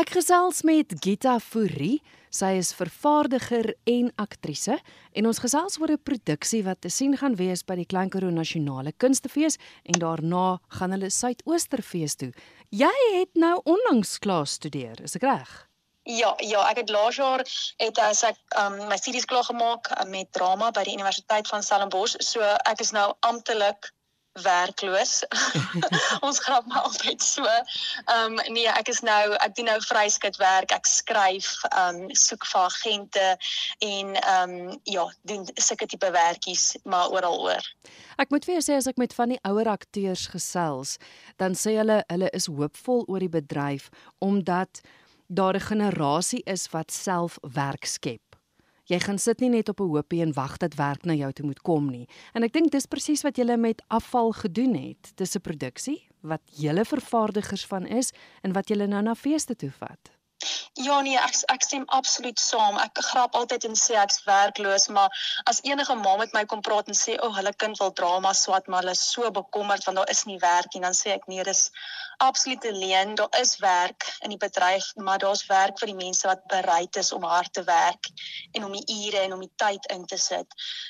Ek gesels met Gita Fourie. Sy is vervaardiger en aktrise en ons gesels oor 'n produksie wat te sien gaan wees by die Klein Karoo Nasionale Kunstefees en daarna gaan hulle Suidoosterfees toe. Jy het nou onlangs klaar studeer, is ek reg? Ja, ja, ek het laas jaar het as ek um, my studies klaar gemaak uh, met drama by die Universiteit van Stellenbosch. So ek is nou amptelik werkloos. ons grap maar altyd so. Ehm um, nee, ek is nou ek doen nou vryskut werk. Ek skryf, ehm um, soek vir agente en ehm um, ja, doen sulke tipe werkies maar oral oor. Ek moet vir jou sê as ek met van die ouer akteurs gesels, dan sê hulle hulle is hoopvol oor die bedryf omdat daar 'n generasie is wat self werk skep. Jy gaan sit nie net op 'n hoopie en wag dat werk na jou toe moet kom nie. En ek dink dis presies wat julle met afval gedoen het. Dis 'n produksie wat julle vervaardigers van is en wat julle nou na feeste toe vat. Ja nee, ek ek stem absoluut saam. Ek grap altyd en sê ek's werkloos, maar as enige ma met my kom praat en sê, "O, oh, hulle kind wil drama swat, maar hulle is so bekommerd want daar is nie werk nie," dan sê ek, "Nee, dis absoluut alleen. Daar is werk in die bedryf, maar daar's werk vir die mense wat bereid is om hard te werk en om die ure en om die tyd in te sit.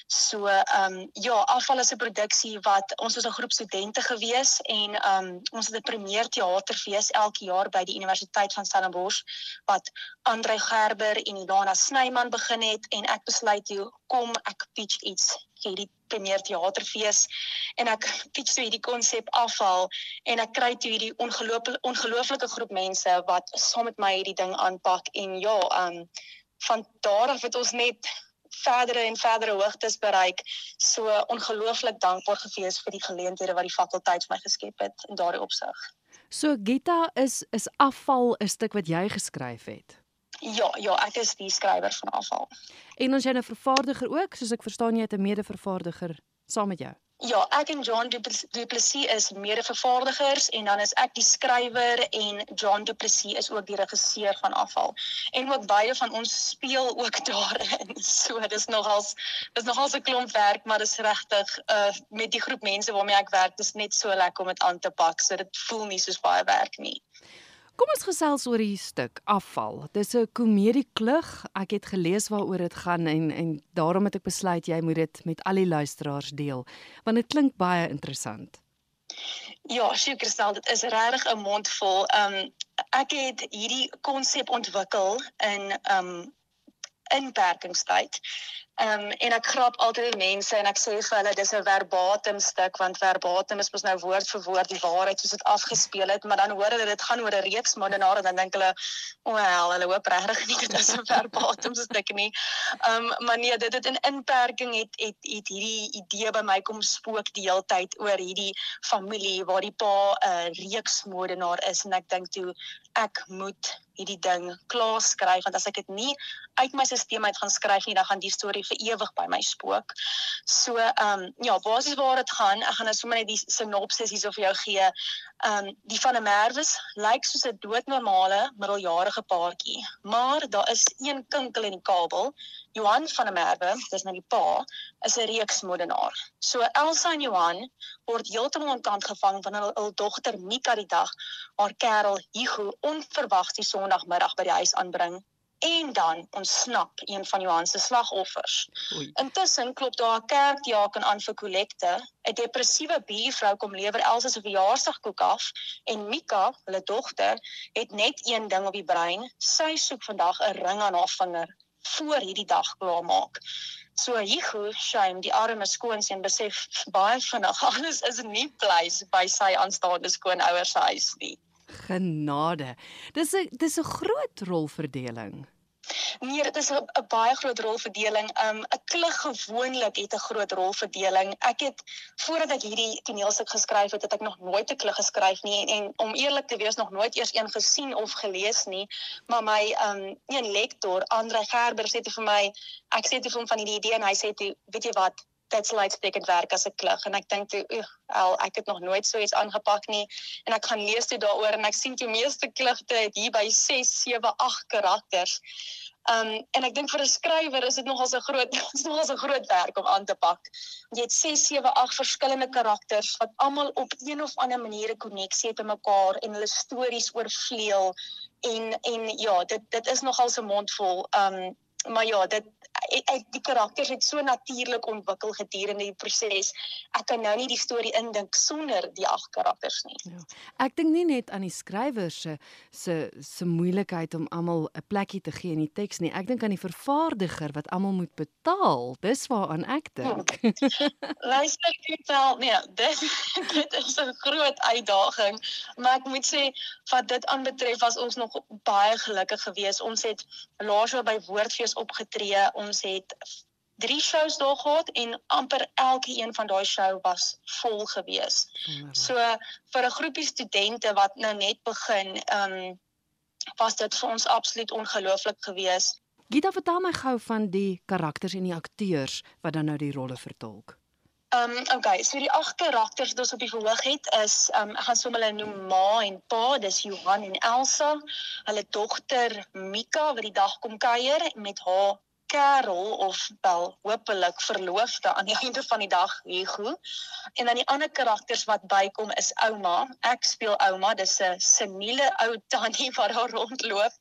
So, ehm um, ja, afval is 'n produksie wat ons was 'n groep studente gewees en ehm um, ons het 'n premier teaterfees elke jaar by die Universiteit van Stellenbosch wat Andre Gerber en Ilana Snyman begin het en ek besluit toe kom ek pitch iets hierdie premier teaterfees en ek pitch toe hierdie konsep afval en ek kry toe hierdie ongelooflike ongelooflike groep mense wat saam met my hierdie ding aanpak en ja, um, van daar af het ons net verdere en verdere hoogtes bereik. So ongelooflik dankbaar gefees vir die geleenthede wat die fakulteit vir my geskep het in daardie opsig. So Gita is is afval 'n stuk wat jy geskryf het. Ja, ja, ek is die skrywer van afval. En ons jy 'n vervaardiger ook, soos ek verstaan jy het 'n mede-vervaardiger saam met jou. Ja, ek en John Du Plessis is mede-vervaardigers en dan is ek die skrywer en John Du Plessis is ook die regisseur van afval. En ook baie van ons speel ook daarin. So dis nogals dis nogals 'n klomp werk, maar dis regtig uh met die groep mense waarmee ek werk, dis net so lekker om dit aan te pak. So dit voel nie soos baie werk nie. Kom ons gesels oor hier stuk afval. Dis 'n komedie klug. Ek het gelees waaroor dit gaan en en daarom het ek besluit jy moet dit met al die luisteraars deel want dit klink baie interessant. Ja, seker stel dit is regtig 'n mond vol. Um ek het hierdie konsep ontwikkel in um inperkingstyd. Ehm um, en ek grap altyd die mense en ek sê vir hulle dis 'n verbatim stuk want verbatim is mos nou woord vir woord die waarheid soos dit afgespeel het, maar dan hoor hulle dit gaan oor 'n reeks moordenaars en dan dink hulle, "O, oh, hel, hulle hoop regtig nie dit is 'n verbatim stuk nie." Ehm um, maar nee, dit het in inperking het het het hierdie idee by my kom spook die hele tyd oor hierdie familie waar die pa 'n reeks moordenaar is en ek dink toe ek moet hierdie ding klaar skryf want as ek dit nie uit my stelsel uit gaan skryf nie dan gaan die storie vir ewig by my spook. So ehm um, ja, basies waar dit gaan, ek gaan nou sommer net die sinopsis hierso vir jou gee. Ehm um, die van der Merwes lyk soos 'n doodnormale middeljarige paartjie, maar daar is een kinkel in die kabel. Johan van der Merwe, dis nou die pa, is 'n reeksmoordenaar. So Elsa en Johan word heeltemal ontkant gevang van hulle hul dogter Mika die dag haar kerel Hugo onverwags die Sondagmiddag by die huis aanbring en dan ontsnap een van Johan se slagoffers. Intussen klop daar 'n kerkdiaken aan vir kollekte. 'n Depressiewe buurvrou kom lewer Elsa se verjaarsdagkoek af en Mika, hulle dogter, het net een ding op die brein. Sy soek vandag 'n ring aan haar vinger voor hierdie dag klaar maak. So Hugo, shame, die arme skoonseun besef baie vinnig alles is nie pleis by sy aanstaande skoonouers se huis nie. Genade. Dis 'n dis 'n groot rolverdeling. Nee, dit is 'n baie groot rolverdeling. Um 'n klug gewoonlik het 'n groot rolverdeling. Ek het voordat ek hierdie toneelstuk geskryf het, het ek nog nooit 'n klug geskryf nie en, en om eerlik te wees nog nooit eers een gesien of gelees nie. Maar my um een lektor, Andre Gerber, sê te vir my, ek sê te hom van hierdie idee en hy sê toe, weet jy wat, dit sal uitstekend werk as 'n klug en ek dink toe al ek het nog nooit so iets aangepak nie en ek gaan lees dit daaroor en ek sien toe meeste klugte het hier by 6 7 8 karakters. Um en ek dink vir 'n skrywer is dit nogal 'n groot is nogal 'n groot werk om aan te pak. Jy het 6 7 8 verskillende karakters wat almal op een of ander manier 'n koneksie het met mekaar en hulle stories oorvleuel en en ja, dit dit is nogal so mondvol. Um maar ja, dit die karakters het so natuurlik ontwikkel gedurende die proses. Ek kan nou nie die storie indink sonder die ag karakters nie. Ja. Ek dink nie net aan die skrywers se se se moeilikheid om almal 'n plekkie te gee in die teks nie. Ek dink aan die vervaardiger wat almal moet betaal. Dis waaraan ek dink. Luister net wel, nee, dit dit is 'n groot uitdaging, maar ek moet sê wat dit aanbetref was ons nog baie gelukkig geweest. Ons het laas by Woordfees opgetree ons het drie shows daar gehad en amper elke een van daai show was vol gewees. So vir 'n groepie studente wat nou net begin, ehm um, was dit vir ons absoluut ongelooflik gewees. Gita vertel my gou van die karakters en die akteurs wat dan nou die rolle vertolk. Ehm um, okay, so die agt karakters wat ons op die verhoog het is ehm um, ek gaan sommer hulle noem Ma en Pa, dis Johan en Elsa. Hulle dogter Mika wat die dag kom kuier met haar kerel of wel hopelik verloofde aan die einde van die dag Hugo. En dan die ander karakters wat bykom is ouma. Ek speel ouma, dis 'n seniele ou tannie wat daar rondloop,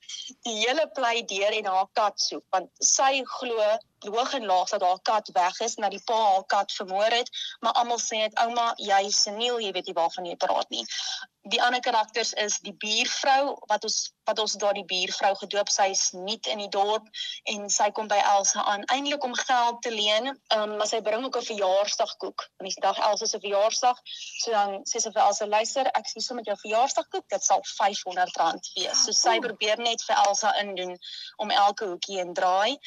die hele plei deur en haar kat soek want sy glo hoog en laag dat haar kat weg is nadat die pa haar kat vermoor het, maar almal sê dit ouma, jy is seniel, jy weet nie waarvan jy praat nie. Die ander karakters is die buurvrou wat ons wat ons daar die buurvrou gedoop sy is nuut in die dorp en sy kom by Elsa aan eintlik om geld te leen um, maar sy bring ook 'n verjaarsdagkoek. Want dis dag Elsa se verjaarsdag so dan sê sy vir Elsa luister ek sien sommer jou verjaarsdagkoek dit sal R500 wees. So sy probeer net vir Elsa indoen om elke hoekie en draai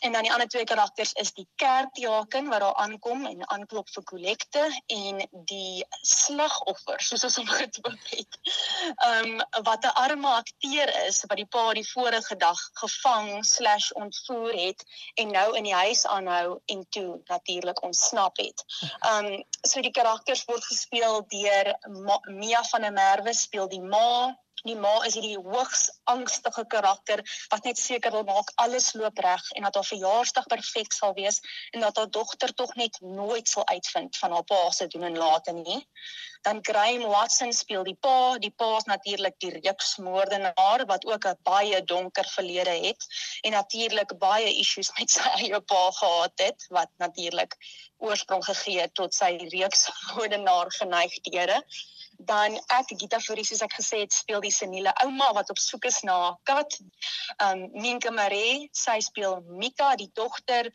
en dan die ander twee karakters is die kerkjaken wat daar aankom en aanklop vir kollekte en die slagoffer soos ons hom gedoop het. Ehm um, wat 'n arme akteur is wat die pa die vorige dag gevang/ontvoer het en nou in die huis aanhou en toe natuurlik ontsnap het. Ehm um, so die karakters word gespeel deur Mia van der Merwe speel die ma Die ma is hierdie hoogs angstige karakter wat net seker wil maak alles loop reg en dat haar verjaarsdag perfek sal wees en dat haar dogter tog net nooit sal uitvind van haar pa se doen en late nie. Dan Graham Watson speel die pa, die pa is natuurlik die reeksmoordenaar wat ook 'n baie donker verlede het en natuurlik baie issues met sy eie pa gehad het wat natuurlik oorsprong gegee het tot sy reeksmoordenaar geneigthede dan ek Gita Fourie soos ek gesê het speel die seniele ouma wat op soek is na 'n kat. Um Minka Maree, sy speel Mika, die dogter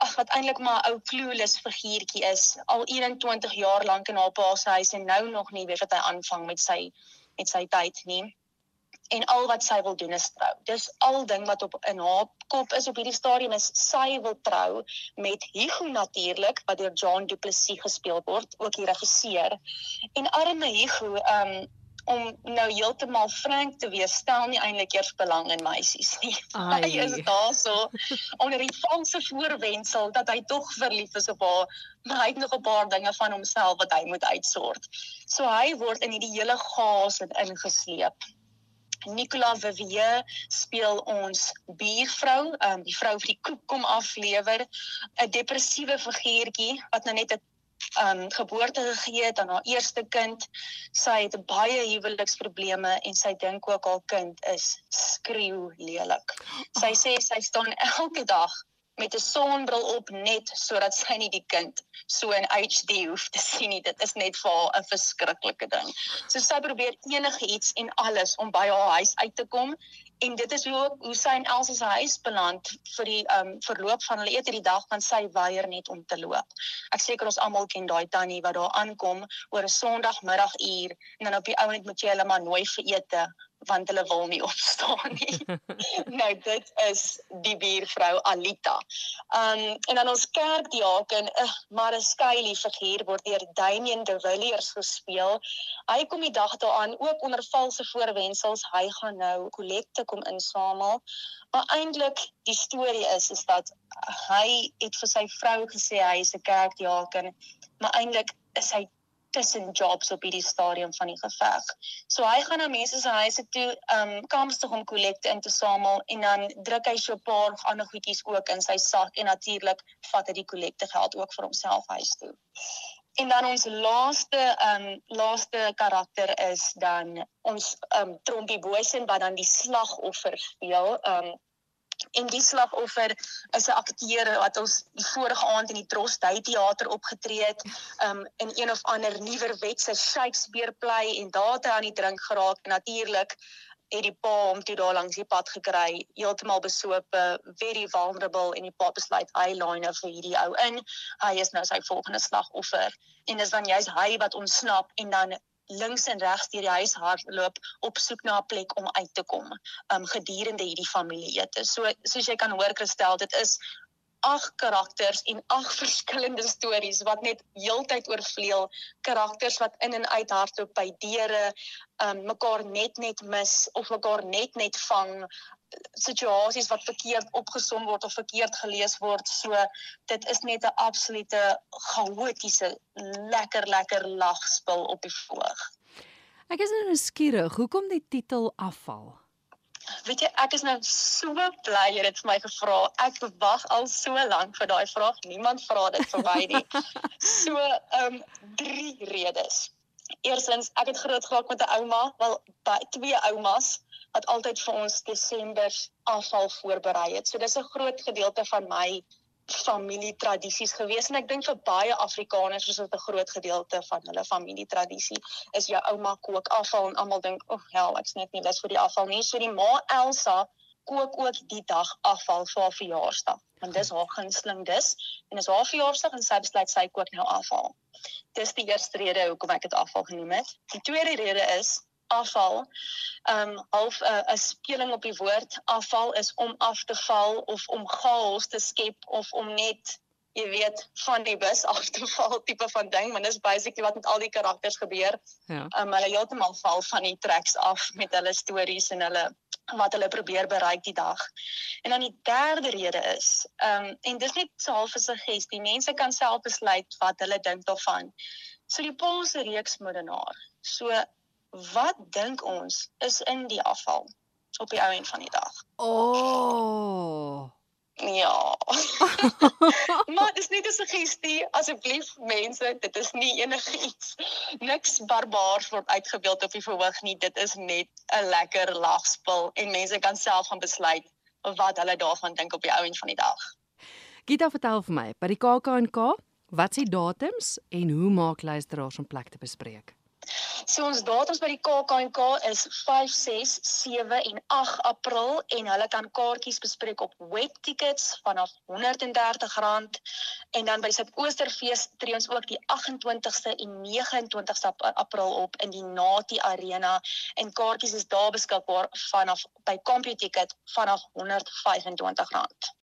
ag wat eintlik maar 'n ou clueless figuurtjie is, al 21 jaar lank in haar pa se huis en nou nog nie weet wat hy aanvang met sy met sy tyd nie en al wat sy wil doen is trou. Dis al ding wat op in haar kop is op hierdie stadium is sy wil trou met Hugo natuurlik wat deur John Du Plessis gespeel word, ook die regisseur. En arme Hugo, um om nou heeltemal frank te wees, stel nie eintlik eers belang in meisies nie. Ai. Hy is daarso onder die valse voorwendsel dat hy tog verlief is op haar, maar hy het nog 'n paar dinge van homself wat hy moet uitsort. So hy word in hierdie hele chaos ingesleep. Nicola Vivier speel ons buurvrou, um, die vrou vir die koek kom aflewer, 'n depressiewe figuurtjie wat nou net 'n um geboorte gegee het aan haar eerste kind. Sy het baie huweliksprobleme en sy dink ook haar kind is skreeu lelik. Sy sê sy staan elke dag met 'n sonbril op net sodat sy nie die kind so in HD hoef te sien nie. Dit is net vir haar 'n verskriklike ding. So sy probeer enige iets en alles om by haar huis uit te kom en dit is hoe hoe sy in Elsa se huis beland vir die um verloop van hulle eet hierdie dag want sy weier net om te loop. Ek seker ons almal ken daai tannie wat daar aankom oor 'n Sondagmiddaguur en dan op die ou net moet jy hulle maar nooi vir ete want hulle wil nie opstaan nie. nou dit is die buurvrou Alita. Um en dan ons kerkdiaken, uh, maar 'n skeilie figuur word deur Damien de Villiers gespeel. Hy kom die dag daaraan ook onder valse voorwendsels. Hy gaan nou kollekte kom insamel. Maar eintlik die storie is is dat hy het vir sy vrou gesê hy is 'n kerkdiaken, maar eintlik is hy tussen jobs op hierdie stadium van die geveg. So hy gaan na mense se huise toe, um kamstig om kollekte in te samel en dan druk hy so 'n paar ander goedjies ook in sy sak en natuurlik vat hy die kollekte geld ook vir homself huis toe. En dan ons laaste ehm um, laaste karakter is dan ons ehm um, Trompie Boysen wat dan die slagoffer speel. Ehm um, en die slagoffer is 'n akteur wat ons die vorige aand in die Trostdui teater opgetree het. Um, in een of ander nuwerwetse Shakespeare play en daar het hy aan die drink geraak. Natuurlik het die pa hom toe daar langs die pad gekry, heeltemal besope, very vulnerable en die pa besluit hy line nou vir hierdie ou in. Hy is nou sy volgende slagoffer. En dis dan jy's hy wat ontsnap en dan links en regs deur die huis hardloop op soek na 'n plek om uit te kom um gedurende hierdie familieete. So soos jy kan hoor Christel, dit is ag karakters en ag verskillende stories wat net heeltyd oorvleuel. Karakters wat in en uit hardloop by deure um mekaar net net mis of mekaar net net vang. Situasies wat verkeerd opgesom word of verkeerd gelees word. So dit is net 'n absolute chaotiese lekker lekker lagspel op die voorg. Ek is nou skieurig hoekom die titel afval Weet jy, ek is nou so bly jy het vir my gevra. Ek wag al so lank vir daai vraag. Niemand vra dit vir my nie. So, ehm um, drie redes. Eerstens, ek het groot geraak met 'n ouma, wel by twee oumas wat altyd vir ons Desember afval voorberei het. So dis 'n groot gedeelte van my familietradisies gewees en ek dink vir baie Afrikaners is dit 'n groot gedeelte van hulle familietradisie is jou ouma kook afval en almal dink o, oh, hel, ek's net nie lus vir die afval nie. So die ma Elsa kook ook die dag afval vir haar verjaarsdag. Want dis haar gunsteling dis en is haar verjaarsdag en sy besluit sy kook nou afval. Dis die eerste rede hoekom ek dit afval genoem het. Die tweede rede is afval. Um half 'n uh, speling op die woord afval is om af te val of om chaos te skep of om net jy weet van die bus af te val tipe van ding, maar dis basically wat met al die karakters gebeur. Ja. Um hulle heeltemal val van die tracks af met hulle stories en hulle wat hulle probeer bereik die dag. En dan die derde rede is, um en dis net so half 'n suggestie. Mense kan self besluit wat hulle dink daarvan. So die Paulse reeks modenaar. So wat dink ons is in die afval op die ou end van die dag? Oh. Ja. maar dis nie 'n suggestie asseblief mense, dit is nie enigiets niks barbaars word uitgebeeld op die verhoog nie. Dit is net 'n lekker lagspel en mense kan self gaan besluit wat hulle daarvan dink op die ou end van die dag. Gita vertel vir my, by die KAK&K, wat se datums en hoe maak luisteraars om plek te bespreek? So ons datums by die KAK&K is 5, 6, 7 en 8 April en hulle kan kaartjies bespreek op webtickets vanaf R130 en dan by Suidoosterfees tree ons ook die 28ste en 29ste April op in die Nati Arena en kaartjies is daar beskikbaar vanaf by CompuTicket vanaf R125.